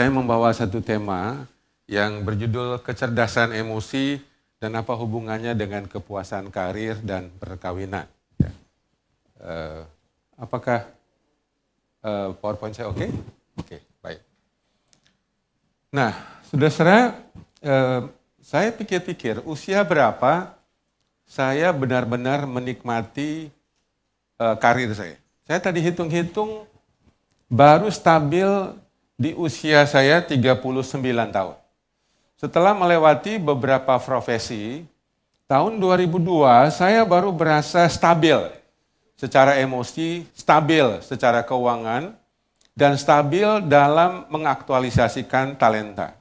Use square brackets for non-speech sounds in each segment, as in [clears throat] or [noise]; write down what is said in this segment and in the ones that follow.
saya membawa satu tema yang berjudul kecerdasan emosi dan apa hubungannya dengan kepuasan karir dan perkawinan. Ya. Uh, apakah uh, PowerPoint saya oke? Okay? Oke, okay, baik. Nah, sudah saudara uh, saya pikir-pikir usia berapa saya benar-benar menikmati uh, karir saya. Saya tadi hitung-hitung baru stabil di usia saya 39 tahun. Setelah melewati beberapa profesi, tahun 2002 saya baru berasa stabil secara emosi, stabil secara keuangan, dan stabil dalam mengaktualisasikan talenta.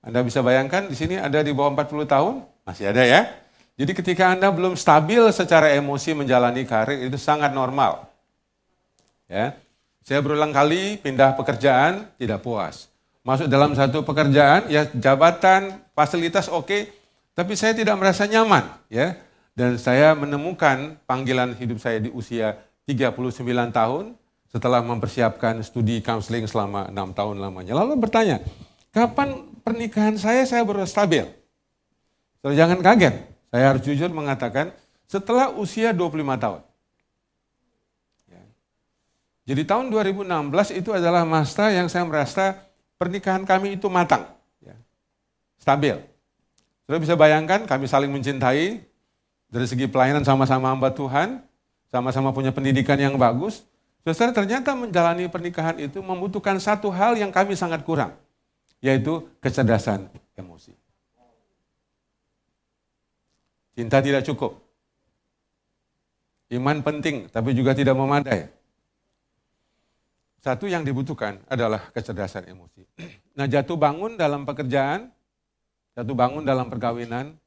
Anda bisa bayangkan di sini ada di bawah 40 tahun? Masih ada ya? Jadi ketika Anda belum stabil secara emosi menjalani karir itu sangat normal. Ya. Saya berulang kali pindah pekerjaan, tidak puas. Masuk dalam satu pekerjaan, ya jabatan, fasilitas oke, okay, tapi saya tidak merasa nyaman. ya. Dan saya menemukan panggilan hidup saya di usia 39 tahun, setelah mempersiapkan studi counseling selama enam tahun lamanya. Lalu bertanya, kapan pernikahan saya saya baru stabil? So, jangan kaget, saya harus jujur mengatakan setelah usia 25 tahun. Jadi tahun 2016 itu adalah masa yang saya merasa pernikahan kami itu matang, ya. stabil. Sudah bisa bayangkan kami saling mencintai, dari segi pelayanan sama-sama hamba Tuhan, sama-sama punya pendidikan yang bagus. Saudara ternyata menjalani pernikahan itu membutuhkan satu hal yang kami sangat kurang, yaitu kecerdasan emosi. Cinta tidak cukup. Iman penting, tapi juga tidak memadai. Satu yang dibutuhkan adalah kecerdasan emosi. Nah jatuh bangun dalam pekerjaan, jatuh bangun dalam perkawinan,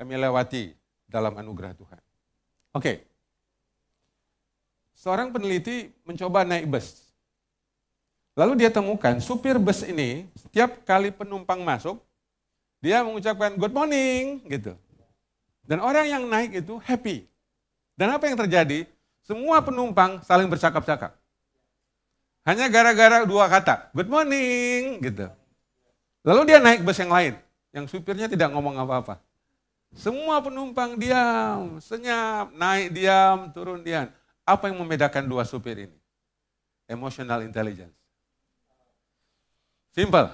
kami lewati dalam anugerah Tuhan. Oke, seorang peneliti mencoba naik bus. Lalu dia temukan supir bus ini setiap kali penumpang masuk, dia mengucapkan good morning gitu. Dan orang yang naik itu happy. Dan apa yang terjadi? Semua penumpang saling bercakap-cakap. Hanya gara-gara dua kata, good morning, gitu. Lalu dia naik bus yang lain, yang supirnya tidak ngomong apa-apa. Semua penumpang diam, senyap, naik diam, turun diam. Apa yang membedakan dua supir ini? Emotional intelligence. Simple.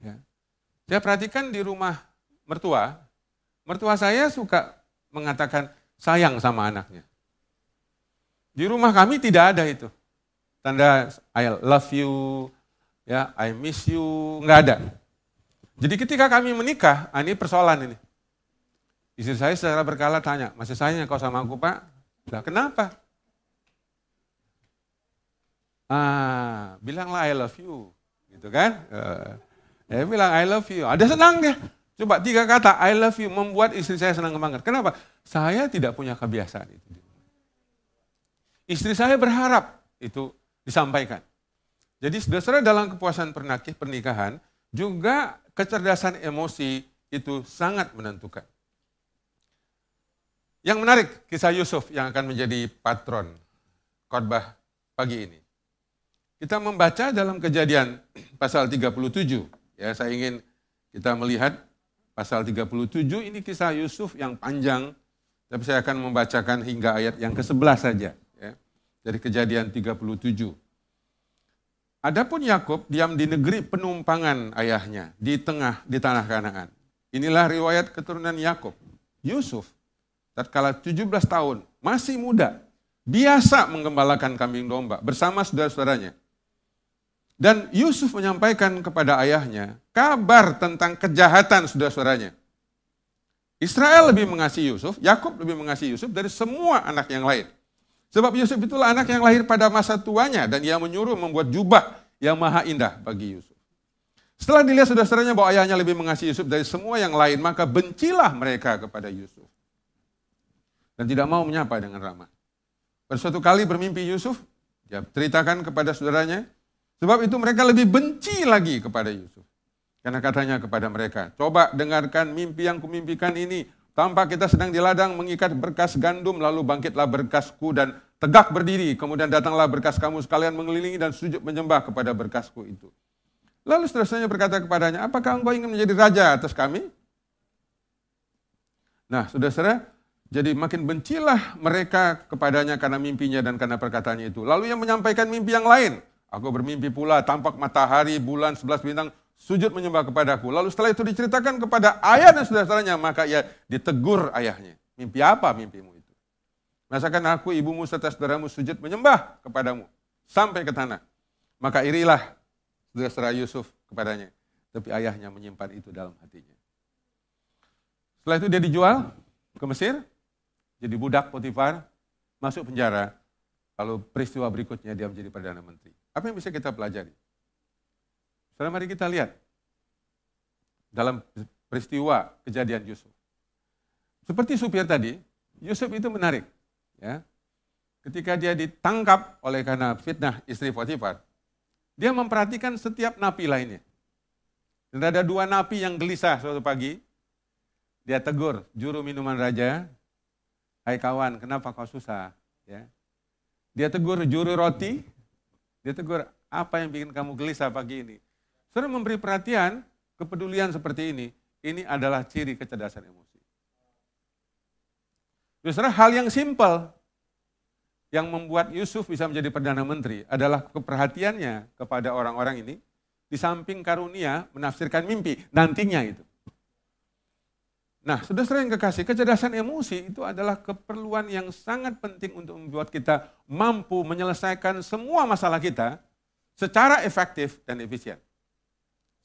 Ya. Saya perhatikan di rumah mertua, mertua saya suka mengatakan sayang sama anaknya. Di rumah kami tidak ada itu tanda I love you, ya I miss you, nggak ada. Jadi ketika kami menikah, ah, ini persoalan ini. Istri saya secara berkala tanya, masih sayang kau sama aku pak? Lah kenapa? Ah, bilanglah I love you, gitu kan? Uh, ya bilang I love you, ada senang dia. Coba tiga kata I love you membuat istri saya senang banget. Kenapa? Saya tidak punya kebiasaan itu. Istri saya berharap itu disampaikan. Jadi saudara dalam kepuasan pernikahan juga kecerdasan emosi itu sangat menentukan. Yang menarik kisah Yusuf yang akan menjadi patron khotbah pagi ini. Kita membaca dalam kejadian pasal 37. Ya, saya ingin kita melihat pasal 37 ini kisah Yusuf yang panjang, tapi saya akan membacakan hingga ayat yang ke-11 saja dari kejadian 37. Adapun Yakub diam di negeri penumpangan ayahnya di tengah di tanah Kanaan. Inilah riwayat keturunan Yakub. Yusuf tatkala 17 tahun, masih muda, biasa menggembalakan kambing domba bersama saudara-saudaranya. Dan Yusuf menyampaikan kepada ayahnya kabar tentang kejahatan saudara-saudaranya. Israel lebih mengasihi Yusuf, Yakub lebih mengasihi Yusuf dari semua anak yang lain. Sebab Yusuf itulah anak yang lahir pada masa tuanya dan ia menyuruh membuat jubah yang maha indah bagi Yusuf. Setelah dilihat saudara-saudaranya bahwa ayahnya lebih mengasihi Yusuf dari semua yang lain, maka bencilah mereka kepada Yusuf. Dan tidak mau menyapa dengan ramah. Pada suatu kali bermimpi Yusuf, dia ceritakan kepada saudaranya, sebab itu mereka lebih benci lagi kepada Yusuf. Karena katanya kepada mereka, coba dengarkan mimpi yang kumimpikan ini, Tampak kita sedang di ladang mengikat berkas gandum, lalu bangkitlah berkasku dan tegak berdiri. Kemudian datanglah berkas kamu sekalian mengelilingi dan sujud menyembah kepada berkasku itu. Lalu seterusnya berkata kepadanya, apakah engkau ingin menjadi raja atas kami? Nah, saudara-saudara, jadi makin bencilah mereka kepadanya karena mimpinya dan karena perkataannya itu. Lalu yang menyampaikan mimpi yang lain. Aku bermimpi pula, tampak matahari, bulan, sebelas bintang, sujud menyembah kepadaku. Lalu setelah itu diceritakan kepada ayah dan saudara-saudaranya, maka ia ditegur ayahnya. Mimpi apa mimpimu itu? Masakan aku, ibumu, serta saudaramu sujud menyembah kepadamu sampai ke tanah. Maka irilah saudara Yusuf kepadanya. Tapi ayahnya menyimpan itu dalam hatinya. Setelah itu dia dijual ke Mesir, jadi budak Potifar, masuk penjara. Lalu peristiwa berikutnya dia menjadi Perdana Menteri. Apa yang bisa kita pelajari? Sekarang mari kita lihat dalam peristiwa kejadian Yusuf. Seperti supir tadi, Yusuf itu menarik. Ya. Ketika dia ditangkap oleh karena fitnah istri Potifar, dia memperhatikan setiap napi lainnya. Dan ada dua napi yang gelisah suatu pagi. Dia tegur juru minuman raja, Hai kawan, kenapa kau susah? Ya. Dia tegur juru roti, dia tegur apa yang bikin kamu gelisah pagi ini? Saudara memberi perhatian, kepedulian seperti ini, ini adalah ciri kecerdasan emosi. Saudara, hal yang simpel, yang membuat Yusuf bisa menjadi Perdana Menteri adalah keperhatiannya kepada orang-orang ini, di samping karunia menafsirkan mimpi, nantinya itu. Nah, sudah sering kekasih, kecerdasan emosi itu adalah keperluan yang sangat penting untuk membuat kita mampu menyelesaikan semua masalah kita secara efektif dan efisien.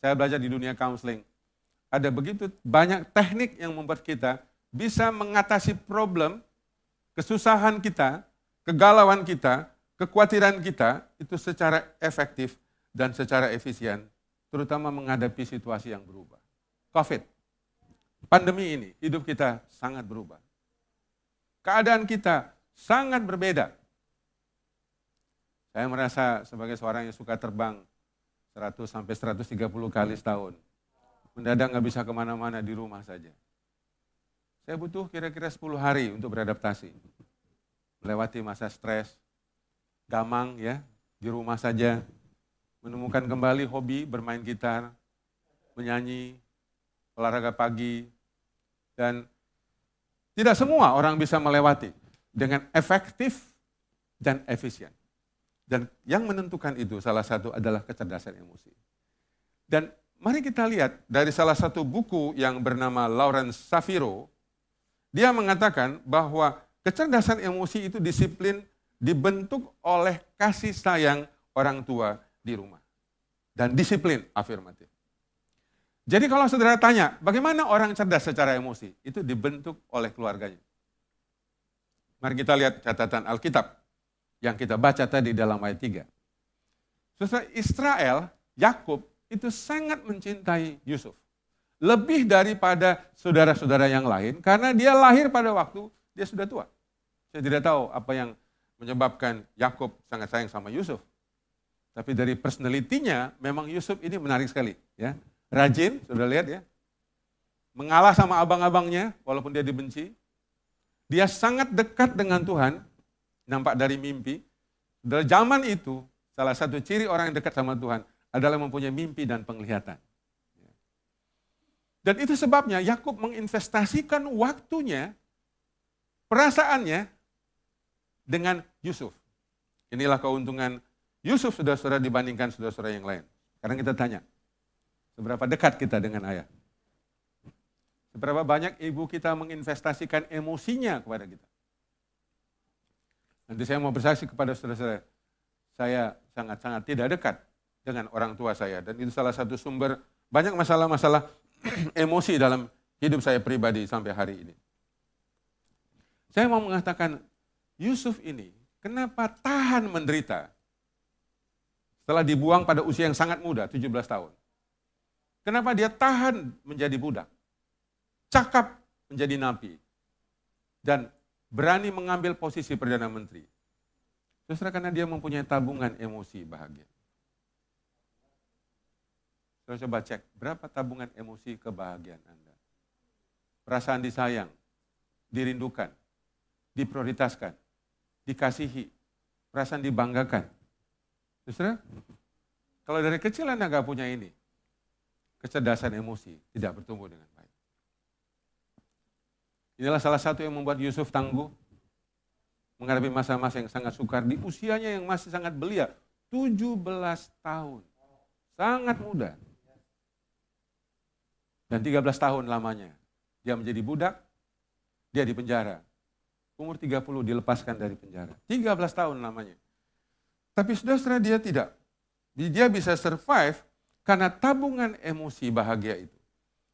Saya belajar di dunia counseling. Ada begitu banyak teknik yang membuat kita bisa mengatasi problem, kesusahan kita, kegalauan kita, kekhawatiran kita itu secara efektif dan secara efisien, terutama menghadapi situasi yang berubah. COVID, pandemi ini, hidup kita sangat berubah. Keadaan kita sangat berbeda. Saya merasa sebagai seorang yang suka terbang 100 sampai 130 kali setahun. Mendadak nggak bisa ke mana-mana di rumah saja. Saya butuh kira-kira 10 hari untuk beradaptasi melewati masa stres, gamang ya, di rumah saja, menemukan kembali hobi bermain gitar, menyanyi, olahraga pagi, dan tidak semua orang bisa melewati dengan efektif dan efisien. Dan yang menentukan itu salah satu adalah kecerdasan emosi. Dan mari kita lihat dari salah satu buku yang bernama Lawrence Safiro, dia mengatakan bahwa Kecerdasan emosi itu disiplin dibentuk oleh kasih sayang orang tua di rumah. Dan disiplin afirmatif. Jadi kalau saudara tanya, bagaimana orang cerdas secara emosi? Itu dibentuk oleh keluarganya. Mari kita lihat catatan Alkitab yang kita baca tadi dalam ayat 3. Saudara Israel, Yakub itu sangat mencintai Yusuf. Lebih daripada saudara-saudara yang lain karena dia lahir pada waktu dia sudah tua. Saya tidak tahu apa yang menyebabkan Yakub sangat sayang sama Yusuf. Tapi dari personalitinya memang Yusuf ini menarik sekali. ya Rajin, sudah lihat ya. Mengalah sama abang-abangnya walaupun dia dibenci. Dia sangat dekat dengan Tuhan, nampak dari mimpi. Dari zaman itu, salah satu ciri orang yang dekat sama Tuhan adalah mempunyai mimpi dan penglihatan. Dan itu sebabnya Yakub menginvestasikan waktunya perasaannya dengan Yusuf. Inilah keuntungan Yusuf saudara-saudara dibandingkan saudara-saudara yang lain. Sekarang kita tanya, seberapa dekat kita dengan ayah? Seberapa banyak ibu kita menginvestasikan emosinya kepada kita? Nanti saya mau bersaksi kepada saudara-saudara, saya sangat-sangat tidak dekat dengan orang tua saya. Dan itu salah satu sumber banyak masalah-masalah [clears throat] emosi dalam hidup saya pribadi sampai hari ini. Saya mau mengatakan Yusuf ini kenapa tahan menderita setelah dibuang pada usia yang sangat muda, 17 tahun. Kenapa dia tahan menjadi budak? Cakap menjadi nabi. Dan berani mengambil posisi Perdana Menteri. Justru karena dia mempunyai tabungan emosi bahagia. Saya coba cek, berapa tabungan emosi kebahagiaan Anda? Perasaan disayang, dirindukan, diprioritaskan, dikasihi, perasaan dibanggakan. Saudara, kalau dari kecil Anda nggak punya ini, kecerdasan emosi tidak bertumbuh dengan. Inilah salah satu yang membuat Yusuf tangguh menghadapi masa-masa yang sangat sukar di usianya yang masih sangat belia, 17 tahun. Sangat muda. Dan 13 tahun lamanya dia menjadi budak, dia di penjara. Umur 30 dilepaskan dari penjara. 13 tahun lamanya. Tapi saudara dia tidak. Dia bisa survive karena tabungan emosi bahagia itu.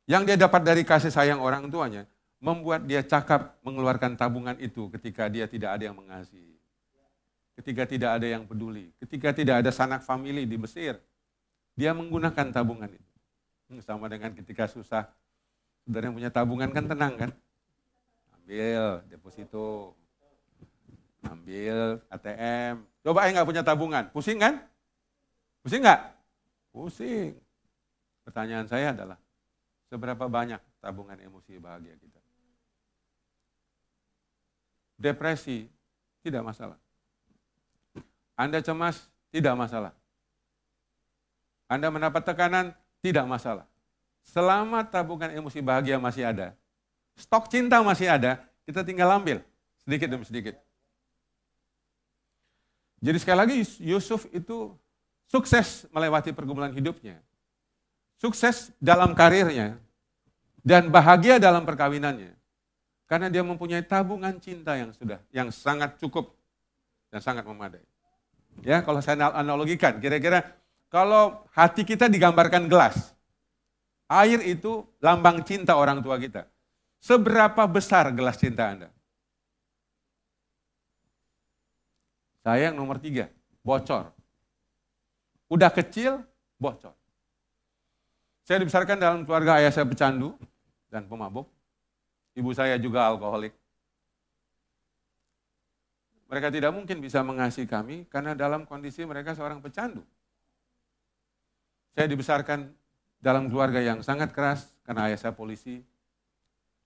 Yang dia dapat dari kasih sayang orang tuanya, membuat dia cakap mengeluarkan tabungan itu ketika dia tidak ada yang mengasihi. Ketika tidak ada yang peduli. Ketika tidak ada sanak famili di Mesir. Dia menggunakan tabungan itu. Hmm, sama dengan ketika susah. Saudara yang punya tabungan kan tenang kan? Ambil deposito. Ambil ATM. Coba yang nggak punya tabungan. Pusing kan? Pusing nggak? Pusing. Pertanyaan saya adalah, seberapa banyak tabungan emosi bahagia kita? Depresi, tidak masalah. Anda cemas, tidak masalah. Anda mendapat tekanan, tidak masalah. Selama tabungan emosi bahagia masih ada, stok cinta masih ada, kita tinggal ambil sedikit demi sedikit. Jadi sekali lagi Yusuf itu sukses melewati pergumulan hidupnya. Sukses dalam karirnya dan bahagia dalam perkawinannya. Karena dia mempunyai tabungan cinta yang sudah yang sangat cukup dan sangat memadai. Ya, kalau saya analogikan, kira-kira kalau hati kita digambarkan gelas, air itu lambang cinta orang tua kita. Seberapa besar gelas cinta Anda? Saya yang nomor tiga, bocor. Udah kecil, bocor. Saya dibesarkan dalam keluarga ayah saya pecandu dan pemabuk. Ibu saya juga alkoholik. Mereka tidak mungkin bisa mengasihi kami karena dalam kondisi mereka seorang pecandu. Saya dibesarkan dalam keluarga yang sangat keras karena ayah saya polisi.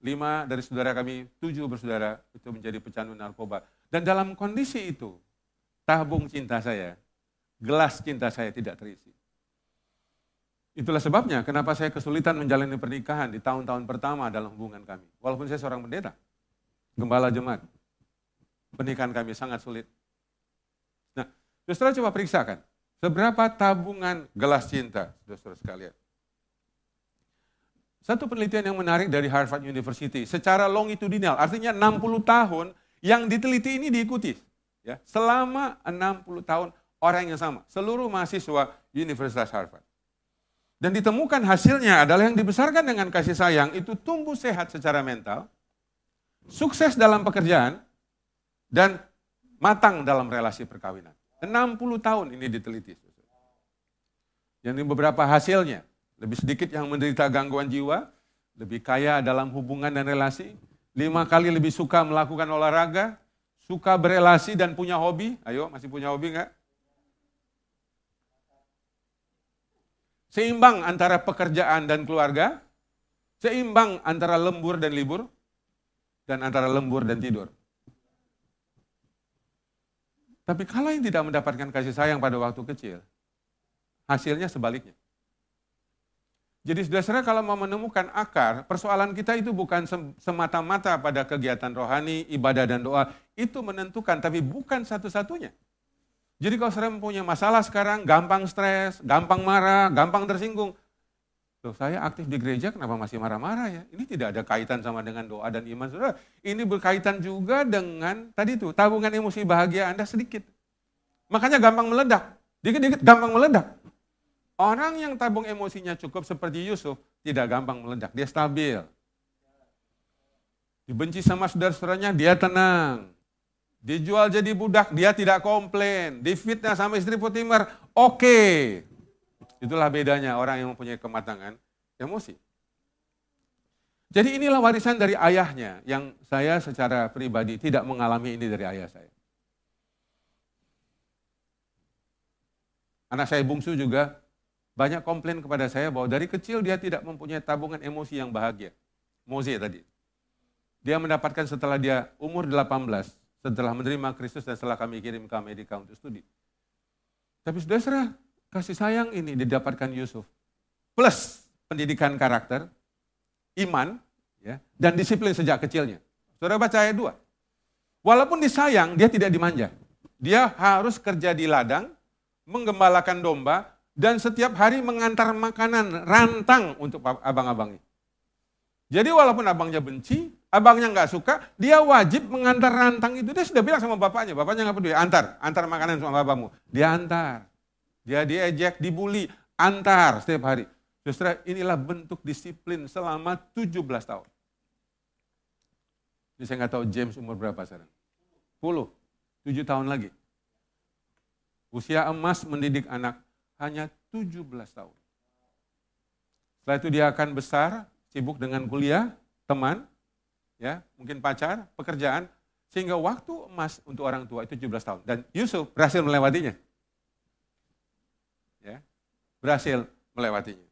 Lima dari saudara kami, tujuh bersaudara itu menjadi pecandu narkoba. Dan dalam kondisi itu, tabung cinta saya, gelas cinta saya tidak terisi. Itulah sebabnya kenapa saya kesulitan menjalani pernikahan di tahun-tahun pertama dalam hubungan kami. Walaupun saya seorang pendeta, gembala jemaat. Pernikahan kami sangat sulit. Nah, saudara coba periksakan. Seberapa tabungan gelas cinta, saudara sekalian. Satu penelitian yang menarik dari Harvard University, secara longitudinal, artinya 60 tahun yang diteliti ini diikuti. Ya, selama 60 tahun orang yang sama, seluruh mahasiswa Universitas Harvard. Dan ditemukan hasilnya adalah yang dibesarkan dengan kasih sayang itu tumbuh sehat secara mental, sukses dalam pekerjaan, dan matang dalam relasi perkawinan. 60 tahun ini diteliti. Yang ini beberapa hasilnya. Lebih sedikit yang menderita gangguan jiwa, lebih kaya dalam hubungan dan relasi, lima kali lebih suka melakukan olahraga, suka berelasi dan punya hobi. Ayo, masih punya hobi enggak? Seimbang antara pekerjaan dan keluarga, seimbang antara lembur dan libur, dan antara lembur dan tidur. Tapi kalau yang tidak mendapatkan kasih sayang pada waktu kecil, hasilnya sebaliknya. Jadi saudara kalau mau menemukan akar, persoalan kita itu bukan semata-mata pada kegiatan rohani, ibadah dan doa. Itu menentukan, tapi bukan satu-satunya. Jadi kalau saudara mempunyai masalah sekarang, gampang stres, gampang marah, gampang tersinggung. Loh, saya aktif di gereja, kenapa masih marah-marah ya? Ini tidak ada kaitan sama dengan doa dan iman saudara. Ini berkaitan juga dengan tadi itu tabungan emosi bahagia Anda sedikit. Makanya gampang meledak. Dikit-dikit gampang meledak. Orang yang tabung emosinya cukup seperti Yusuf, tidak gampang meledak. Dia stabil. Dibenci sama saudara-saudaranya, dia tenang. Dijual jadi budak, dia tidak komplain. Difitnah sama istri Potimar, oke. Okay. Itulah bedanya orang yang mempunyai kematangan emosi. Jadi inilah warisan dari ayahnya yang saya secara pribadi tidak mengalami ini dari ayah saya. Anak saya bungsu juga banyak komplain kepada saya bahwa dari kecil dia tidak mempunyai tabungan emosi yang bahagia. Moze tadi. Dia mendapatkan setelah dia umur 18, setelah menerima Kristus dan setelah kami kirim ke Amerika untuk studi. Tapi sudah serah, kasih sayang ini didapatkan Yusuf. Plus pendidikan karakter, iman, ya, dan disiplin sejak kecilnya. Saudara baca ayat 2. Walaupun disayang, dia tidak dimanja. Dia harus kerja di ladang, menggembalakan domba, dan setiap hari mengantar makanan rantang untuk abang-abangnya. Jadi walaupun abangnya benci, abangnya nggak suka, dia wajib mengantar rantang itu. Dia sudah bilang sama bapaknya, bapaknya nggak peduli, antar, antar makanan sama abangmu. Dia antar. Dia diejek, dibully, antar setiap hari. Justru inilah bentuk disiplin selama 17 tahun. Ini saya nggak tahu James umur berapa sekarang. 10, 7 tahun lagi. Usia emas mendidik anak hanya 17 tahun. Setelah itu dia akan besar, sibuk dengan kuliah, teman, ya mungkin pacar, pekerjaan, sehingga waktu emas untuk orang tua itu 17 tahun. Dan Yusuf berhasil melewatinya. Ya, berhasil melewatinya.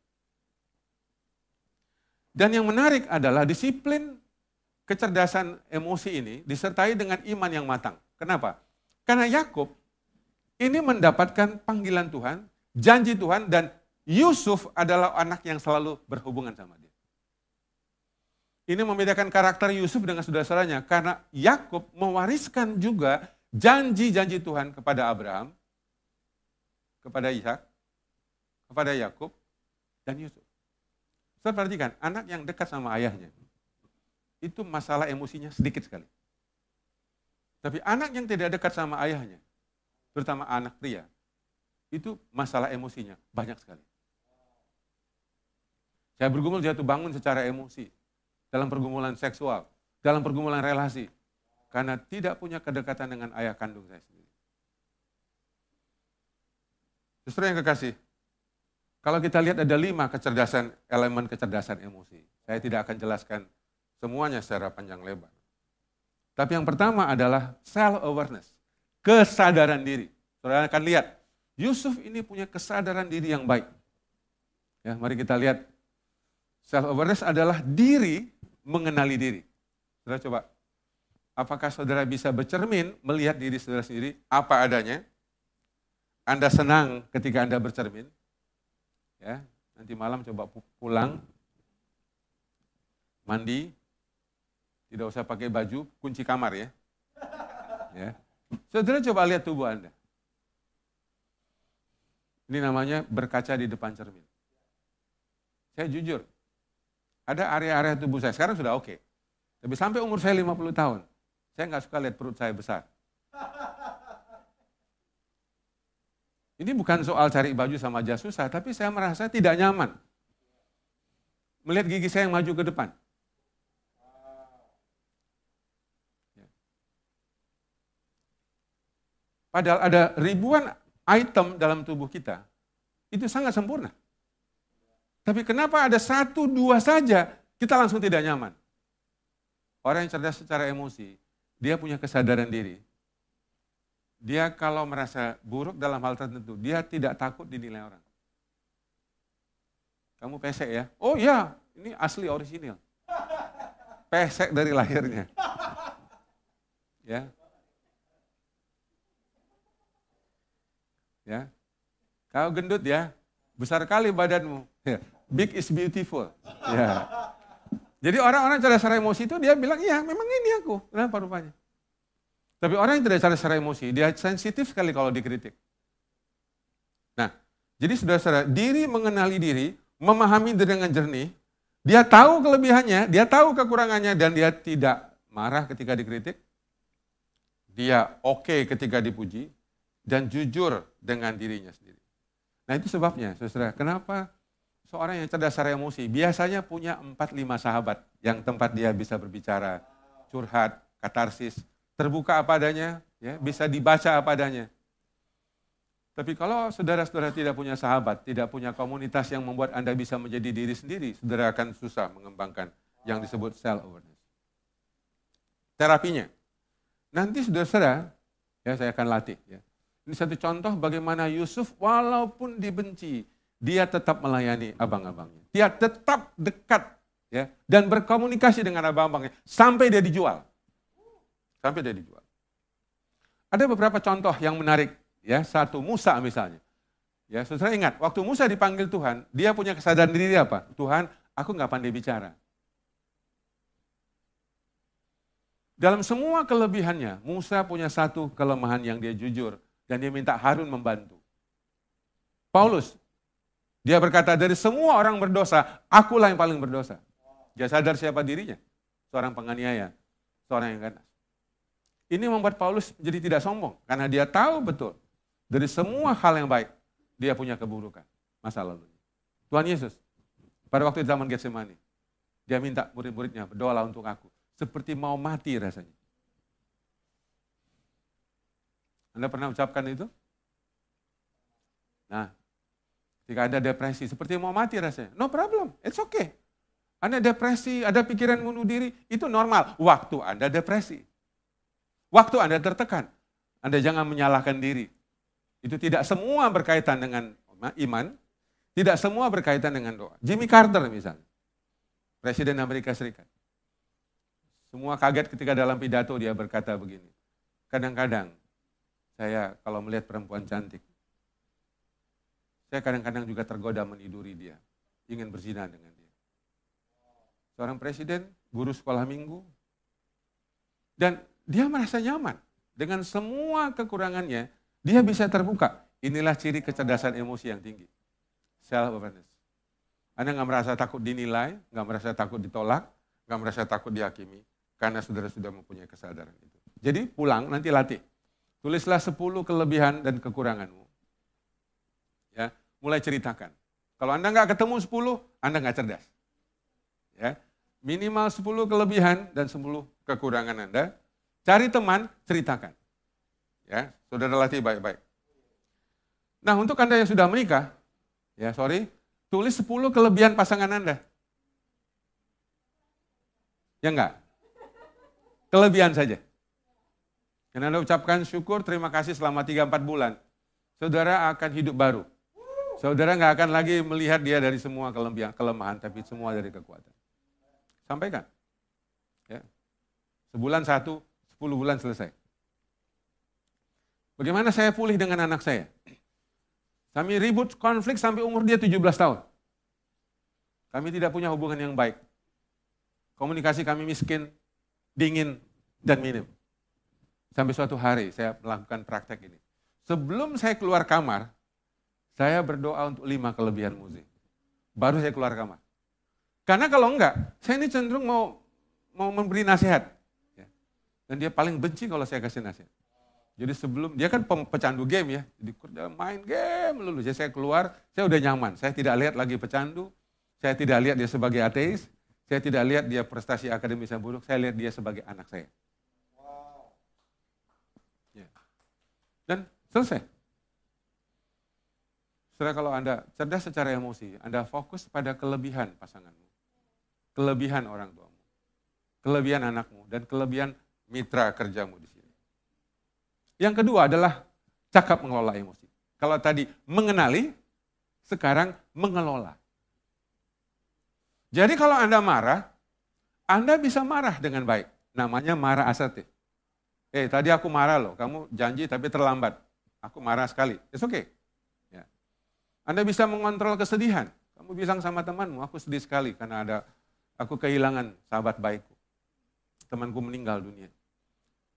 Dan yang menarik adalah disiplin kecerdasan emosi ini disertai dengan iman yang matang. Kenapa? Karena Yakub ini mendapatkan panggilan Tuhan, janji Tuhan, dan Yusuf adalah anak yang selalu berhubungan sama dia. Ini membedakan karakter Yusuf dengan saudara-saudaranya karena Yakub mewariskan juga janji-janji Tuhan kepada Abraham, kepada Ishak, kepada Yakub dan Yusuf. Saya perhatikan, anak yang dekat sama ayahnya, itu masalah emosinya sedikit sekali. Tapi anak yang tidak dekat sama ayahnya, terutama anak pria, itu masalah emosinya banyak sekali. Saya bergumul jatuh bangun secara emosi, dalam pergumulan seksual, dalam pergumulan relasi, karena tidak punya kedekatan dengan ayah kandung saya sendiri. Justru yang kekasih, kalau kita lihat ada lima kecerdasan, elemen kecerdasan emosi. Saya tidak akan jelaskan semuanya secara panjang lebar. Tapi yang pertama adalah self-awareness, kesadaran diri. Saudara akan lihat, Yusuf ini punya kesadaran diri yang baik. Ya, mari kita lihat. Self-awareness adalah diri mengenali diri. Saudara coba, apakah saudara bisa bercermin melihat diri saudara sendiri apa adanya? Anda senang ketika Anda bercermin? Ya, nanti malam coba pulang, mandi, tidak usah pakai baju, kunci kamar ya. Ya. Saudara coba lihat tubuh Anda. Ini namanya berkaca di depan cermin. Saya jujur, ada area-area tubuh saya, sekarang sudah oke. Okay. Tapi sampai umur saya 50 tahun, saya nggak suka lihat perut saya besar. Ini bukan soal cari baju sama jas susah, tapi saya merasa tidak nyaman. Melihat gigi saya yang maju ke depan. Ya. Padahal ada ribuan item dalam tubuh kita, itu sangat sempurna. Tapi kenapa ada satu dua saja kita langsung tidak nyaman? Orang yang cerdas secara emosi, dia punya kesadaran diri dia kalau merasa buruk dalam hal tertentu, dia tidak takut dinilai orang. Kamu pesek ya? Oh iya, ini asli orisinil. Pesek dari lahirnya. Ya. Ya. Kau gendut ya, besar kali badanmu. Ya. Big is beautiful. Ya. Jadi orang-orang cara secara emosi itu dia bilang, iya memang ini aku. Kenapa rupanya? Tapi orang yang tidak cara secara emosi, dia sensitif sekali kalau dikritik. Nah, jadi saudara-saudara, diri mengenali diri, memahami diri dengan jernih, dia tahu kelebihannya, dia tahu kekurangannya, dan dia tidak marah ketika dikritik. Dia oke okay ketika dipuji, dan jujur dengan dirinya sendiri. Nah itu sebabnya, saudara, kenapa seorang yang cerdas secara emosi biasanya punya 4-5 sahabat yang tempat dia bisa berbicara, curhat, katarsis, terbuka apa adanya, ya, bisa dibaca apa adanya. Tapi kalau saudara-saudara tidak punya sahabat, tidak punya komunitas yang membuat Anda bisa menjadi diri sendiri, saudara akan susah mengembangkan yang disebut self-awareness. Terapinya. Nanti saudara-saudara, ya saya akan latih. Ya. Ini satu contoh bagaimana Yusuf walaupun dibenci, dia tetap melayani abang-abangnya. Dia tetap dekat ya dan berkomunikasi dengan abang-abangnya sampai dia dijual. Sampai dia dijual. Ada beberapa contoh yang menarik. ya Satu, Musa misalnya. Ya, saudara ingat, waktu Musa dipanggil Tuhan, dia punya kesadaran diri apa? Tuhan, aku nggak pandai bicara. Dalam semua kelebihannya, Musa punya satu kelemahan yang dia jujur, dan dia minta Harun membantu. Paulus, dia berkata, dari semua orang berdosa, akulah yang paling berdosa. Dia sadar siapa dirinya, seorang penganiaya, seorang yang ganas. Ini membuat Paulus jadi tidak sombong, karena dia tahu betul, dari semua hal yang baik, dia punya keburukan masa lalu. Tuhan Yesus, pada waktu zaman Getsemani, dia minta murid-muridnya berdoalah untuk aku. Seperti mau mati rasanya. Anda pernah ucapkan itu? Nah, ketika ada depresi, seperti mau mati rasanya. No problem, it's okay. Anda depresi, ada pikiran bunuh diri, itu normal. Waktu Anda depresi. Waktu Anda tertekan. Anda jangan menyalahkan diri. Itu tidak semua berkaitan dengan iman, tidak semua berkaitan dengan doa. Jimmy Carter misalnya, Presiden Amerika Serikat. Semua kaget ketika dalam pidato dia berkata begini, kadang-kadang saya kalau melihat perempuan cantik, saya kadang-kadang juga tergoda meniduri dia, ingin berzina dengan dia. Seorang presiden, guru sekolah minggu, dan dia merasa nyaman dengan semua kekurangannya, dia bisa terbuka. Inilah ciri kecerdasan emosi yang tinggi. Self awareness. Anda nggak merasa takut dinilai, nggak merasa takut ditolak, nggak merasa takut dihakimi, karena saudara sudah mempunyai kesadaran itu. Jadi pulang nanti latih. Tulislah 10 kelebihan dan kekuranganmu. Mulai ceritakan. Kalau Anda nggak ketemu 10, Anda nggak cerdas. Ya, minimal 10 kelebihan dan 10 kekurangan Anda. Cari teman, ceritakan. Ya, saudara latih baik-baik. Nah, untuk Anda yang sudah menikah, ya sorry, tulis 10 kelebihan pasangan Anda. Ya enggak? Kelebihan saja. Dan Anda ucapkan syukur, terima kasih selama 3-4 bulan. Saudara akan hidup baru. Saudara nggak akan lagi melihat dia dari semua kelemahan, tapi semua dari kekuatan. Sampaikan. Ya. Sebulan satu, sepuluh bulan selesai. Bagaimana saya pulih dengan anak saya? Kami ribut konflik sampai umur dia 17 tahun. Kami tidak punya hubungan yang baik. Komunikasi kami miskin, dingin, dan minim. Sampai suatu hari saya melakukan praktek ini. Sebelum saya keluar kamar, saya berdoa untuk lima kelebihan musik. Baru saya keluar kamar. Karena kalau enggak, saya ini cenderung mau mau memberi nasihat. Ya. Dan dia paling benci kalau saya kasih nasihat. Jadi sebelum dia kan pecandu game ya, jadi kerja main game lulu. Jadi saya keluar, saya udah nyaman. Saya tidak lihat lagi pecandu, saya tidak lihat dia sebagai ateis, saya tidak lihat dia prestasi akademis yang buruk, saya lihat dia sebagai anak saya. Ya. Dan selesai. Setelah kalau Anda cerdas secara emosi, Anda fokus pada kelebihan pasanganmu, kelebihan orang tuamu, kelebihan anakmu, dan kelebihan mitra kerjamu di sini. Yang kedua adalah cakap mengelola emosi. Kalau tadi mengenali, sekarang mengelola. Jadi kalau Anda marah, Anda bisa marah dengan baik. Namanya marah asertif. Eh tadi aku marah loh, kamu janji tapi terlambat. Aku marah sekali. It's okay. Anda bisa mengontrol kesedihan. Kamu bilang sama temanmu, aku sedih sekali karena ada aku kehilangan sahabat baikku. Temanku meninggal dunia.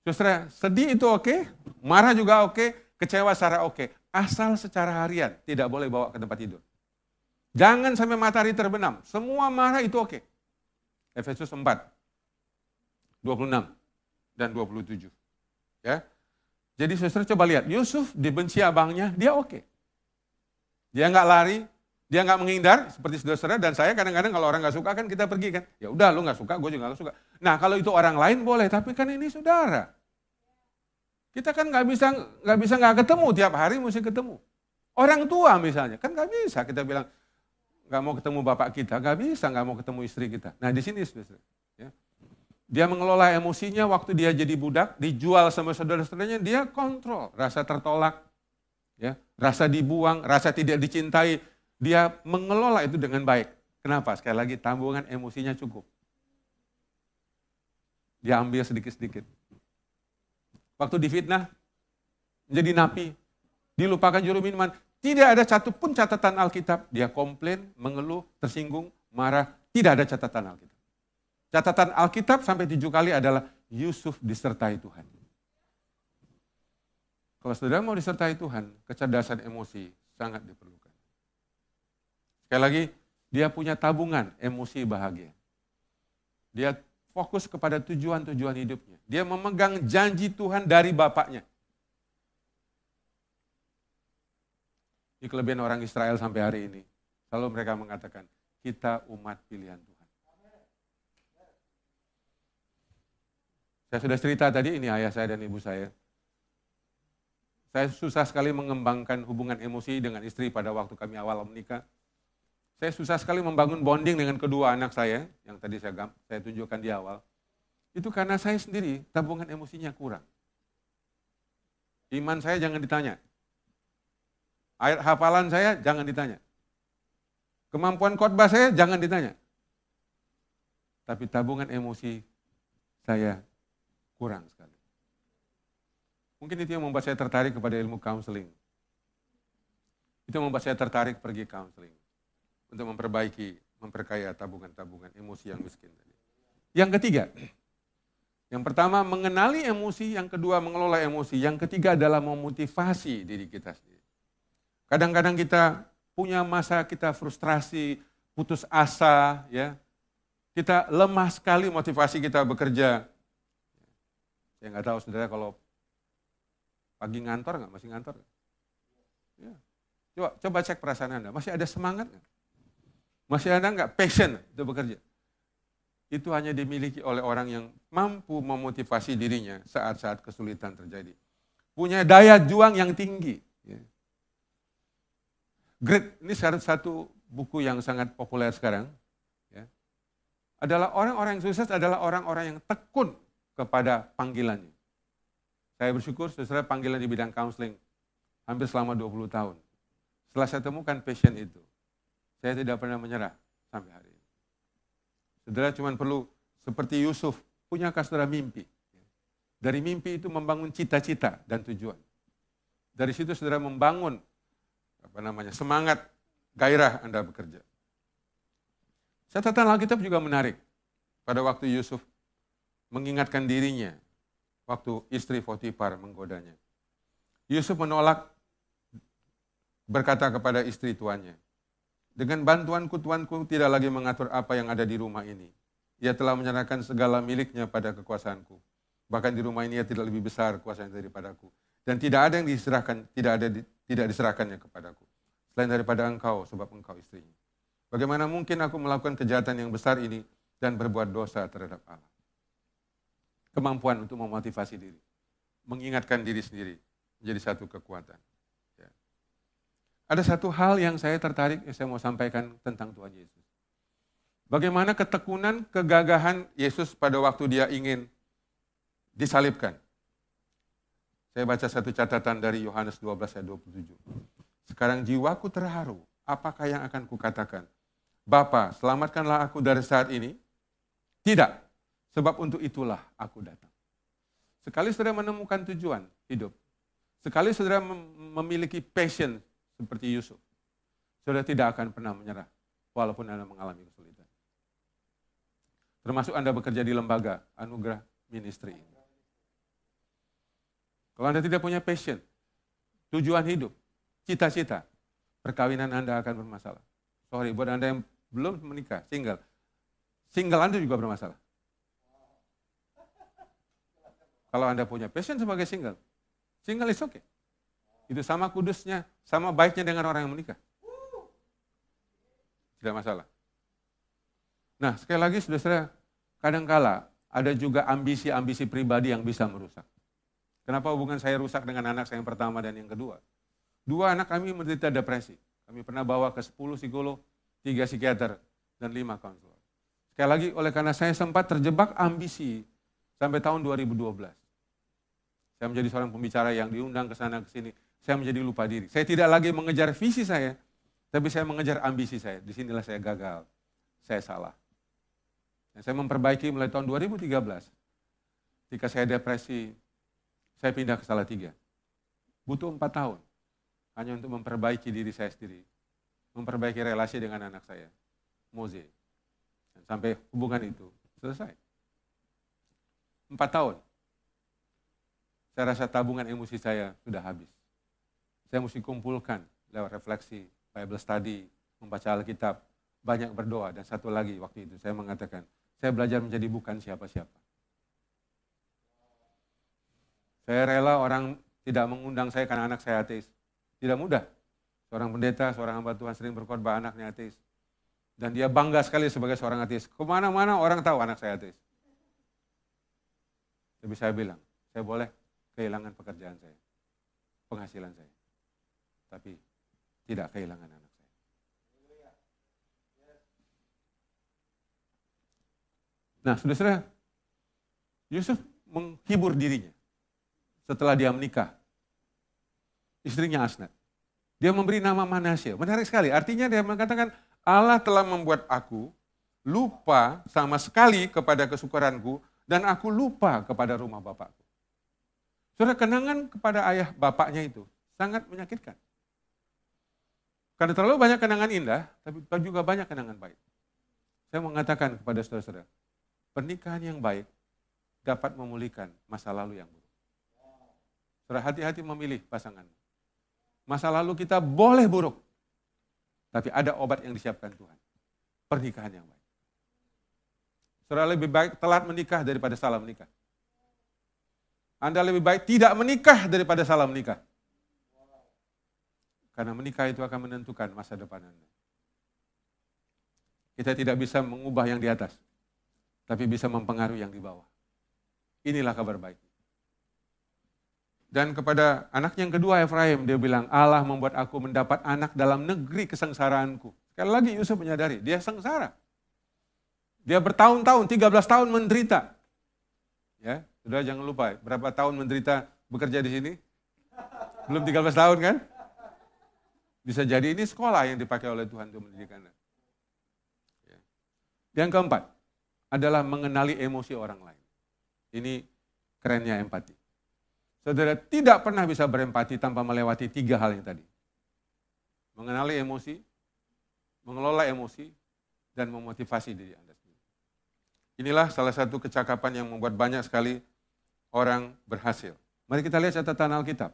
Saudara, sedih itu oke, marah juga oke, kecewa secara oke. Asal secara harian, tidak boleh bawa ke tempat tidur. Jangan sampai matahari terbenam. Semua marah itu oke. Efesus 4, 26 dan 27. Ya. Jadi saudara coba lihat, Yusuf dibenci abangnya, dia oke. Dia nggak lari, dia nggak menghindar seperti saudara-saudara dan saya kadang-kadang kalau orang nggak suka kan kita pergi kan. Ya udah lu nggak suka, gue juga nggak suka. Nah kalau itu orang lain boleh, tapi kan ini saudara. Kita kan nggak bisa nggak bisa nggak ketemu tiap hari mesti ketemu. Orang tua misalnya kan nggak bisa kita bilang nggak mau ketemu bapak kita, nggak bisa nggak mau ketemu istri kita. Nah di sini saudara, ya. dia mengelola emosinya waktu dia jadi budak, dijual sama saudara-saudaranya, dia kontrol rasa tertolak, ya rasa dibuang, rasa tidak dicintai, dia mengelola itu dengan baik. Kenapa? Sekali lagi tambungan emosinya cukup. Dia ambil sedikit-sedikit. Waktu difitnah, menjadi napi, dilupakan juru minuman, Tidak ada satupun catatan Alkitab, dia komplain, mengeluh, tersinggung, marah. Tidak ada catatan Alkitab. Catatan Alkitab sampai tujuh kali adalah Yusuf disertai Tuhan. Kalau saudara mau disertai Tuhan, kecerdasan emosi sangat diperlukan. Sekali lagi, dia punya tabungan emosi bahagia. Dia fokus kepada tujuan-tujuan hidupnya. Dia memegang janji Tuhan dari Bapaknya. Ini kelebihan orang Israel sampai hari ini. Selalu mereka mengatakan, kita umat pilihan Tuhan. Saya sudah cerita tadi, ini ayah saya dan ibu saya. Saya susah sekali mengembangkan hubungan emosi dengan istri pada waktu kami awal menikah. Saya susah sekali membangun bonding dengan kedua anak saya, yang tadi saya, saya tunjukkan di awal. Itu karena saya sendiri tabungan emosinya kurang. Iman saya jangan ditanya. Ayat hafalan saya jangan ditanya. Kemampuan khotbah saya jangan ditanya. Tapi tabungan emosi saya kurang sekali. Mungkin itu yang membuat saya tertarik kepada ilmu counseling. Itu yang membuat saya tertarik pergi counseling. Untuk memperbaiki, memperkaya tabungan-tabungan emosi yang miskin tadi. Yang ketiga, yang pertama mengenali emosi, yang kedua mengelola emosi, yang ketiga adalah memotivasi diri kita sendiri. Kadang-kadang kita punya masa kita frustrasi, putus asa, ya. Kita lemah sekali motivasi kita bekerja. Saya nggak tahu saudara kalau pagi ngantor nggak, masih ngantor? Ya. Coba, coba cek perasaan Anda, masih ada semangat nggak? Masih ada nggak passion untuk bekerja? Itu hanya dimiliki oleh orang yang mampu memotivasi dirinya saat-saat kesulitan terjadi. Punya daya juang yang tinggi. Ya. Great, ini satu buku yang sangat populer sekarang. Ya. Adalah orang-orang yang sukses adalah orang-orang yang tekun kepada panggilannya. Saya bersyukur sesuai panggilan di bidang counseling hampir selama 20 tahun. Setelah saya temukan passion itu, saya tidak pernah menyerah sampai hari ini. Saudara cuma perlu seperti Yusuf, punyakah saudara mimpi? Dari mimpi itu membangun cita-cita dan tujuan. Dari situ saudara membangun apa namanya semangat gairah Anda bekerja. Catatan Alkitab juga menarik. Pada waktu Yusuf mengingatkan dirinya waktu istri Potifar menggodanya. Yusuf menolak berkata kepada istri tuannya, dengan bantuanku tuanku tidak lagi mengatur apa yang ada di rumah ini. Ia telah menyerahkan segala miliknya pada kekuasaanku. Bahkan di rumah ini ia tidak lebih besar kuasanya daripadaku. Dan tidak ada yang diserahkan, tidak ada tidak diserahkannya kepadaku. Selain daripada engkau, sebab engkau istrinya. Bagaimana mungkin aku melakukan kejahatan yang besar ini dan berbuat dosa terhadap Allah? Kemampuan untuk memotivasi diri. Mengingatkan diri sendiri menjadi satu kekuatan. Ya. Ada satu hal yang saya tertarik, yang saya mau sampaikan tentang Tuhan Yesus. Bagaimana ketekunan, kegagahan Yesus pada waktu dia ingin disalibkan. Saya baca satu catatan dari Yohanes 12 ayat 27. Sekarang jiwaku terharu, apakah yang akan kukatakan? Bapa, selamatkanlah aku dari saat ini. Tidak, sebab untuk itulah aku datang. Sekali saudara menemukan tujuan hidup, sekali saudara memiliki passion seperti Yusuf, saudara tidak akan pernah menyerah walaupun Anda mengalami kesulitan. Termasuk Anda bekerja di lembaga anugerah ministry ini. Kalau Anda tidak punya passion, tujuan hidup, cita-cita, perkawinan Anda akan bermasalah. Sorry, buat Anda yang belum menikah, single. Single Anda juga bermasalah. Kalau Anda punya passion sebagai single, single is okay. Itu sama kudusnya, sama baiknya dengan orang yang menikah. Tidak masalah. Nah, sekali lagi saudara, kadangkala ada juga ambisi-ambisi pribadi yang bisa merusak. Kenapa hubungan saya rusak dengan anak saya yang pertama dan yang kedua? Dua anak kami menderita depresi. Kami pernah bawa ke 10 psikolog, 3 psikiater, dan 5 konselor. Sekali lagi, oleh karena saya sempat terjebak ambisi sampai tahun 2012. Saya menjadi seorang pembicara yang diundang ke sana ke sini. Saya menjadi lupa diri. Saya tidak lagi mengejar visi saya, tapi saya mengejar ambisi saya. Di sinilah saya gagal. Saya salah. Dan saya memperbaiki mulai tahun 2013. Ketika saya depresi, saya pindah ke Salatiga. Butuh empat tahun. hanya untuk memperbaiki diri saya sendiri, memperbaiki relasi dengan anak saya, Moze. Dan sampai hubungan itu selesai. Empat tahun. Saya rasa tabungan emosi saya sudah habis. Saya mesti kumpulkan lewat refleksi, Bible study, membaca Alkitab, banyak berdoa. Dan satu lagi waktu itu saya mengatakan, saya belajar menjadi bukan siapa-siapa. Saya rela orang tidak mengundang saya karena anak saya ateis. Tidak mudah. Seorang pendeta, seorang hamba Tuhan sering berkorban anaknya ateis. Dan dia bangga sekali sebagai seorang ateis. Ke mana-mana orang tahu anak saya ateis. Tapi saya bilang, saya boleh kehilangan pekerjaan saya, penghasilan saya. Tapi tidak kehilangan anak saya. Nah, saudara, Yusuf menghibur dirinya setelah dia menikah. Istrinya Asnat. Dia memberi nama Manasya. Menarik sekali. Artinya dia mengatakan, Allah telah membuat aku lupa sama sekali kepada kesukaranku dan aku lupa kepada rumah bapakku. Saudara, kenangan kepada ayah bapaknya itu sangat menyakitkan. Karena terlalu banyak kenangan indah, tapi juga banyak kenangan baik. Saya mengatakan kepada saudara-saudara, pernikahan yang baik dapat memulihkan masa lalu yang buruk. Saudara, hati-hati memilih pasangan. Masa lalu kita boleh buruk, tapi ada obat yang disiapkan Tuhan. Pernikahan yang baik. Saudara lebih baik telat menikah daripada salah menikah. Anda lebih baik tidak menikah daripada salah menikah. Karena menikah itu akan menentukan masa depan Anda. Kita tidak bisa mengubah yang di atas, tapi bisa mempengaruhi yang di bawah. Inilah kabar baik. Dan kepada anak yang kedua Efraim, dia bilang, Allah membuat aku mendapat anak dalam negeri kesengsaraanku. Sekali lagi Yusuf menyadari, dia sengsara. Dia bertahun-tahun, 13 tahun menderita. Ya, sudah jangan lupa, berapa tahun menderita bekerja di sini? Belum 13 tahun kan? Bisa jadi ini sekolah yang dipakai oleh Tuhan untuk mendidik Anda. Ya. Yang keempat adalah mengenali emosi orang lain. Ini kerennya empati. Saudara tidak pernah bisa berempati tanpa melewati tiga hal yang tadi. Mengenali emosi, mengelola emosi, dan memotivasi diri Anda sendiri. Inilah salah satu kecakapan yang membuat banyak sekali orang berhasil. Mari kita lihat catatan Alkitab.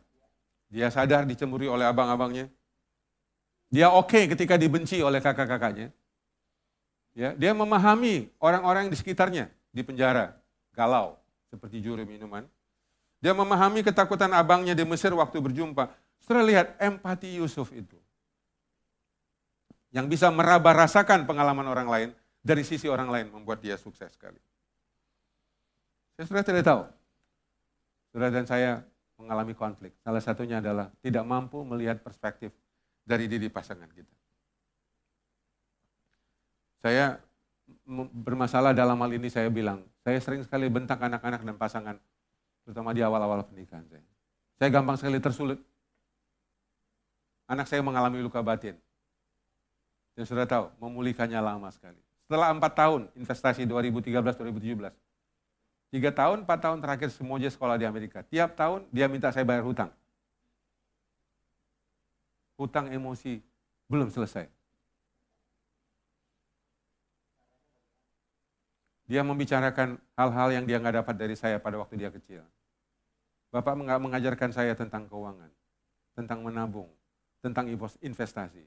Dia sadar dicemburi oleh abang-abangnya. Dia oke okay ketika dibenci oleh kakak-kakaknya. Ya, dia memahami orang-orang di sekitarnya di penjara, galau, seperti juri minuman. Dia memahami ketakutan abangnya di Mesir waktu berjumpa. Setelah lihat empati Yusuf itu. Yang bisa meraba rasakan pengalaman orang lain dari sisi orang lain membuat dia sukses sekali. Saya sudah tidak tahu. Saudara dan saya mengalami konflik. Salah satunya adalah tidak mampu melihat perspektif dari diri pasangan kita. Saya bermasalah dalam hal ini saya bilang, saya sering sekali bentak anak-anak dan pasangan terutama di awal-awal pernikahan saya. Saya gampang sekali tersulit. Anak saya mengalami luka batin. Dan sudah tahu, memulihkannya lama sekali. Setelah empat tahun investasi 2013-2017, tiga tahun, empat tahun terakhir semuanya sekolah di Amerika. Tiap tahun dia minta saya bayar hutang. Hutang emosi belum selesai. Dia membicarakan hal-hal yang dia nggak dapat dari saya pada waktu dia kecil. Bapak mengajarkan saya tentang keuangan, tentang menabung, tentang investasi.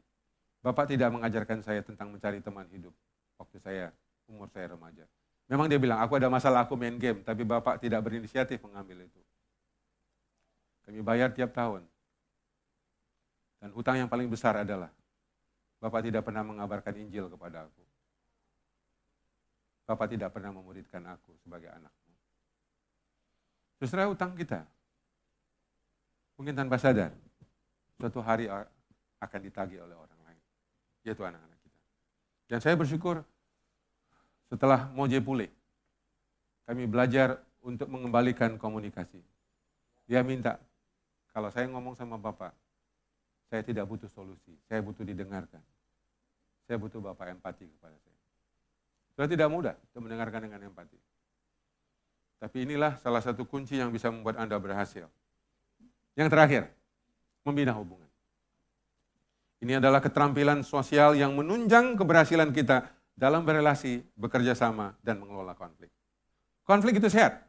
Bapak tidak mengajarkan saya tentang mencari teman hidup waktu saya umur saya remaja. Memang dia bilang, aku ada masalah, aku main game, tapi Bapak tidak berinisiatif mengambil itu. Kami bayar tiap tahun. Dan hutang yang paling besar adalah, Bapak tidak pernah mengabarkan Injil kepada aku. Bapak tidak pernah memuridkan aku sebagai anakmu. Saudara utang kita. Mungkin tanpa sadar, suatu hari akan ditagih oleh orang lain. Yaitu anak-anak kita. Dan saya bersyukur setelah Moje pulih, kami belajar untuk mengembalikan komunikasi. Dia minta, kalau saya ngomong sama Bapak, saya tidak butuh solusi, saya butuh didengarkan. Saya butuh Bapak empati kepada saya. Sudah tidak mudah untuk mendengarkan dengan empati. Tapi inilah salah satu kunci yang bisa membuat Anda berhasil. Yang terakhir, membina hubungan. Ini adalah keterampilan sosial yang menunjang keberhasilan kita dalam berrelasi, bekerja sama, dan mengelola konflik. Konflik itu sehat.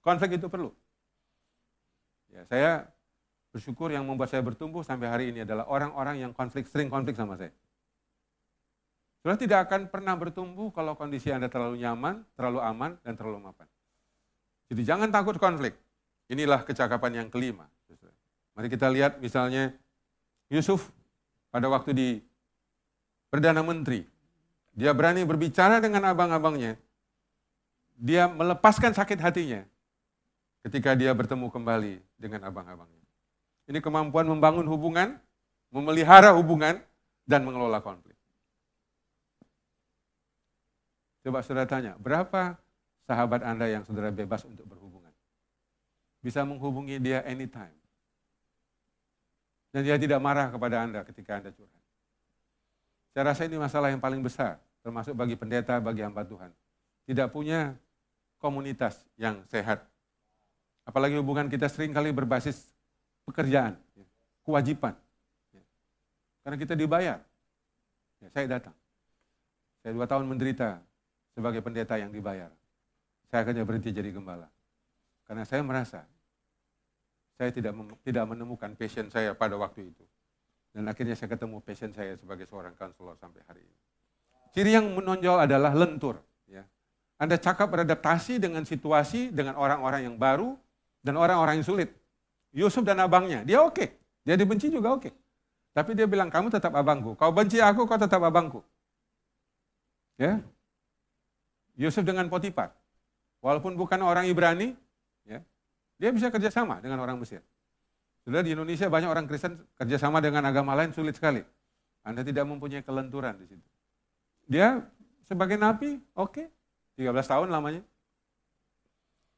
Konflik itu perlu. Ya, saya bersyukur yang membuat saya bertumbuh sampai hari ini adalah orang-orang yang konflik, sering konflik sama saya. Sudah tidak akan pernah bertumbuh kalau kondisi Anda terlalu nyaman, terlalu aman, dan terlalu mapan. Jadi jangan takut konflik. Inilah kecakapan yang kelima. Mari kita lihat misalnya Yusuf pada waktu di Perdana Menteri. Dia berani berbicara dengan abang-abangnya. Dia melepaskan sakit hatinya ketika dia bertemu kembali dengan abang-abangnya. Ini kemampuan membangun hubungan, memelihara hubungan, dan mengelola konflik. Coba saudara tanya, berapa sahabat Anda yang saudara bebas untuk berhubungan? Bisa menghubungi dia anytime. Dan dia tidak marah kepada Anda ketika Anda curhat. Saya rasa ini masalah yang paling besar, termasuk bagi pendeta, bagi hamba Tuhan. Tidak punya komunitas yang sehat. Apalagi hubungan kita sering kali berbasis pekerjaan, ya, kewajiban. Ya. Karena kita dibayar. Ya, saya datang. Saya dua tahun menderita sebagai pendeta yang dibayar. Saya akhirnya berhenti jadi gembala. Karena saya merasa saya tidak tidak menemukan passion saya pada waktu itu. Dan akhirnya saya ketemu passion saya sebagai seorang konselor sampai hari ini. Ciri yang menonjol adalah lentur. Ya. Anda cakap beradaptasi dengan situasi, dengan orang-orang yang baru, dan orang-orang yang sulit. Yusuf dan abangnya, dia oke. Okay. Dia dibenci juga oke. Okay. Tapi dia bilang, kamu tetap abangku. Kau benci aku, kau tetap abangku. Ya. Yusuf dengan Potiphar. Walaupun bukan orang Ibrani, dia bisa kerjasama dengan orang Mesir. Sudah di Indonesia banyak orang Kristen kerjasama dengan agama lain sulit sekali. Anda tidak mempunyai kelenturan di situ. Dia sebagai nabi, oke, okay, 13 tahun lamanya.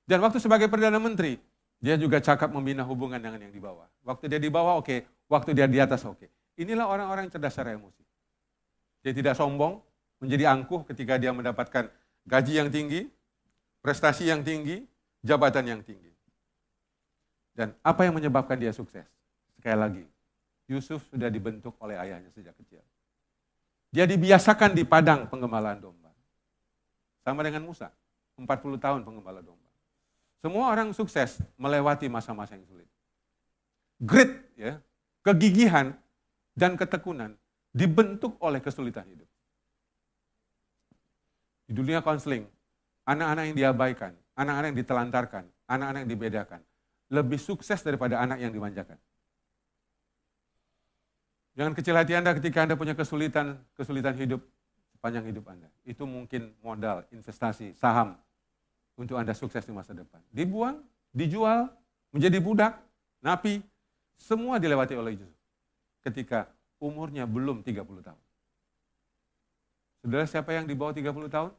Dan waktu sebagai Perdana Menteri, dia juga cakap membina hubungan dengan yang di bawah. Waktu dia di bawah, oke. Okay. Waktu dia di atas, oke. Okay. Inilah orang-orang yang cerdas secara emosi. Dia tidak sombong, menjadi angkuh ketika dia mendapatkan gaji yang tinggi, prestasi yang tinggi, jabatan yang tinggi. Dan apa yang menyebabkan dia sukses? Sekali lagi, Yusuf sudah dibentuk oleh ayahnya sejak kecil. Dia dibiasakan di padang pengembalaan domba. Sama dengan Musa, 40 tahun penggembala domba. Semua orang sukses melewati masa-masa yang sulit. Grit, ya, kegigihan, dan ketekunan dibentuk oleh kesulitan hidup. Di dunia konseling, anak-anak yang diabaikan, anak-anak yang ditelantarkan, anak-anak yang dibedakan, lebih sukses daripada anak yang dimanjakan. Jangan kecil hati Anda ketika Anda punya kesulitan, kesulitan hidup sepanjang hidup Anda. Itu mungkin modal, investasi, saham untuk Anda sukses di masa depan. Dibuang, dijual, menjadi budak, napi, semua dilewati oleh Yesus ketika umurnya belum 30 tahun. Saudara siapa yang di bawah 30 tahun?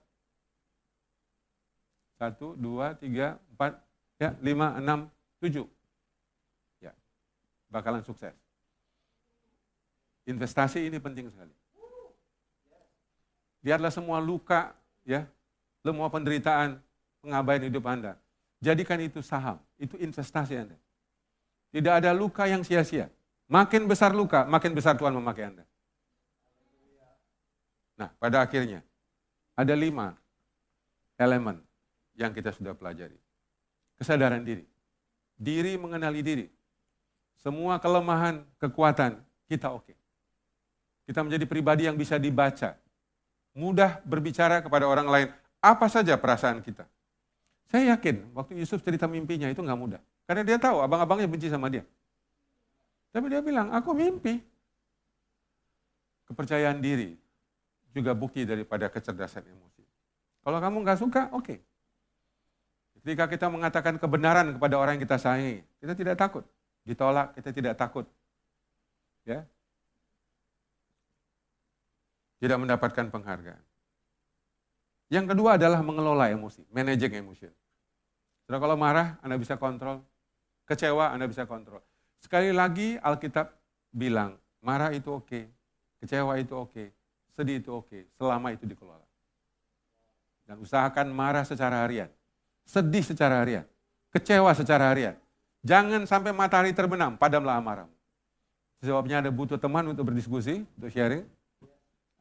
Satu, dua, tiga, empat, ya, lima, enam, Tujuh. Ya, bakalan sukses. Investasi ini penting sekali. Biarlah semua luka, ya, semua penderitaan, pengabaian hidup Anda. Jadikan itu saham, itu investasi Anda. Tidak ada luka yang sia-sia. Makin besar luka, makin besar Tuhan memakai Anda. Nah, pada akhirnya, ada lima elemen yang kita sudah pelajari. Kesadaran diri diri mengenali diri. Semua kelemahan, kekuatan kita oke. Okay. Kita menjadi pribadi yang bisa dibaca. Mudah berbicara kepada orang lain. Apa saja perasaan kita. Saya yakin waktu Yusuf cerita mimpinya itu nggak mudah. Karena dia tahu abang-abangnya benci sama dia. Tapi dia bilang, aku mimpi. Kepercayaan diri juga bukti daripada kecerdasan emosi. Kalau kamu nggak suka, oke. Okay. Ketika kita mengatakan kebenaran kepada orang yang kita sayangi, kita tidak takut. Ditolak, kita tidak takut. Ya. Tidak mendapatkan penghargaan. Yang kedua adalah mengelola emosi, managing emotion. Sudah kalau marah, Anda bisa kontrol. Kecewa, Anda bisa kontrol. Sekali lagi Alkitab bilang, marah itu oke, kecewa itu oke, sedih itu oke, selama itu dikelola. Dan usahakan marah secara harian sedih secara harian, kecewa secara harian. Jangan sampai matahari terbenam, padamlah amarahmu. Sebabnya Anda butuh teman untuk berdiskusi, untuk sharing.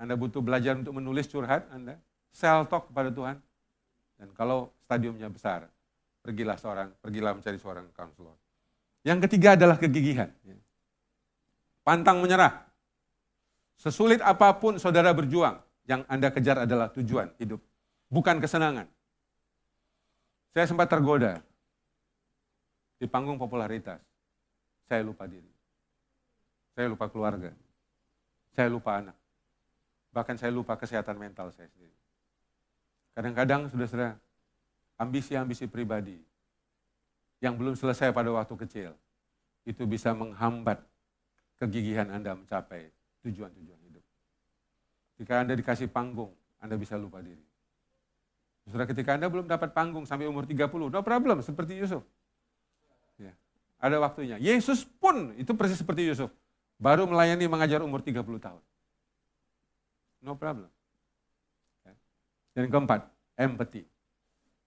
Anda butuh belajar untuk menulis curhat Anda. Sell talk kepada Tuhan. Dan kalau stadiumnya besar, pergilah seorang, pergilah mencari seorang counselor. Yang ketiga adalah kegigihan. Pantang menyerah. Sesulit apa pun saudara berjuang, yang Anda kejar adalah tujuan hidup, bukan kesenangan. Saya sempat tergoda di panggung popularitas. Saya lupa diri. Saya lupa keluarga. Saya lupa anak. Bahkan saya lupa kesehatan mental saya sendiri. Kadang-kadang sudah ambisi-ambisi pribadi yang belum selesai pada waktu kecil, itu bisa menghambat kegigihan Anda mencapai tujuan-tujuan hidup. Jika Anda dikasih panggung, Anda bisa lupa diri. Sudah ketika Anda belum dapat panggung sampai umur 30, no problem, seperti Yusuf. Ya, ada waktunya. Yesus pun itu persis seperti Yusuf. Baru melayani mengajar umur 30 tahun. No problem. Ya. Dan keempat, empathy.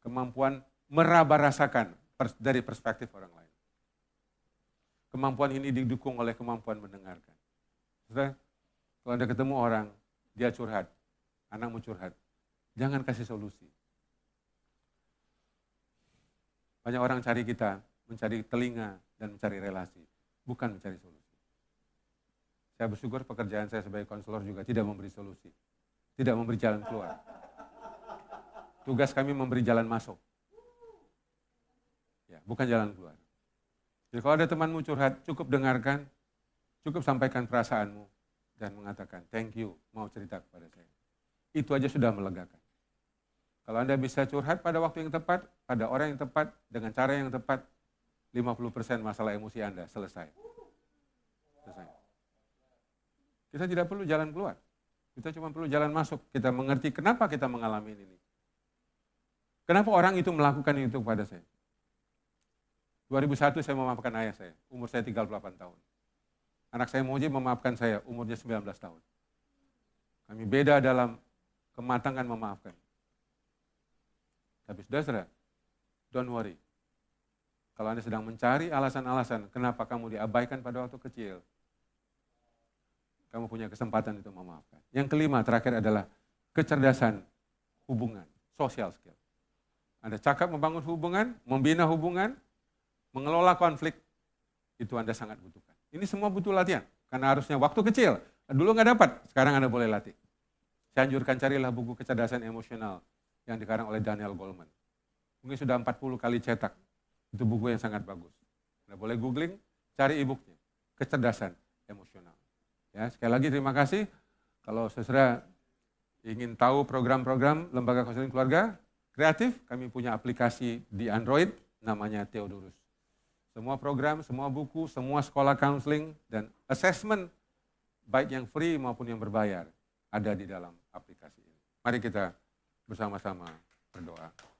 Kemampuan meraba rasakan dari perspektif orang lain. Kemampuan ini didukung oleh kemampuan mendengarkan. Sudah, kalau Anda ketemu orang, dia curhat, anakmu curhat, jangan kasih solusi. Banyak orang cari kita, mencari telinga dan mencari relasi, bukan mencari solusi. Saya bersyukur pekerjaan saya sebagai konselor juga tidak memberi solusi, tidak memberi jalan keluar. Tugas kami memberi jalan masuk. Ya, bukan jalan keluar. Jadi kalau ada temanmu curhat, cukup dengarkan, cukup sampaikan perasaanmu, dan mengatakan, thank you, mau cerita kepada saya. Itu aja sudah melegakan. Kalau Anda bisa curhat pada waktu yang tepat, pada orang yang tepat, dengan cara yang tepat, 50% masalah emosi Anda selesai. Selesai. Kita tidak perlu jalan keluar. Kita cuma perlu jalan masuk. Kita mengerti kenapa kita mengalami ini. Kenapa orang itu melakukan itu kepada saya. 2001 saya memaafkan ayah saya, umur saya 38 tahun. Anak saya Moji memaafkan saya, umurnya 19 tahun. Kami beda dalam kematangan memaafkan. Tapi saudara, don't worry. Kalau Anda sedang mencari alasan-alasan kenapa kamu diabaikan pada waktu kecil, kamu punya kesempatan itu memaafkan. Yang kelima, terakhir adalah kecerdasan hubungan, social skill. Anda cakap membangun hubungan, membina hubungan, mengelola konflik, itu Anda sangat butuhkan. Ini semua butuh latihan, karena harusnya waktu kecil, dulu nggak dapat, sekarang Anda boleh latih. Saya anjurkan carilah buku kecerdasan emosional yang dikarang oleh Daniel Goleman. Mungkin sudah 40 kali cetak, itu buku yang sangat bagus. Anda boleh googling, cari e-booknya, kecerdasan emosional. Ya, sekali lagi terima kasih. Kalau saudara ingin tahu program-program Lembaga Konseling Keluarga Kreatif, kami punya aplikasi di Android namanya Theodorus. Semua program, semua buku, semua sekolah counseling dan assessment baik yang free maupun yang berbayar ada di dalam aplikasi ini. Mari kita bersama-sama berdoa.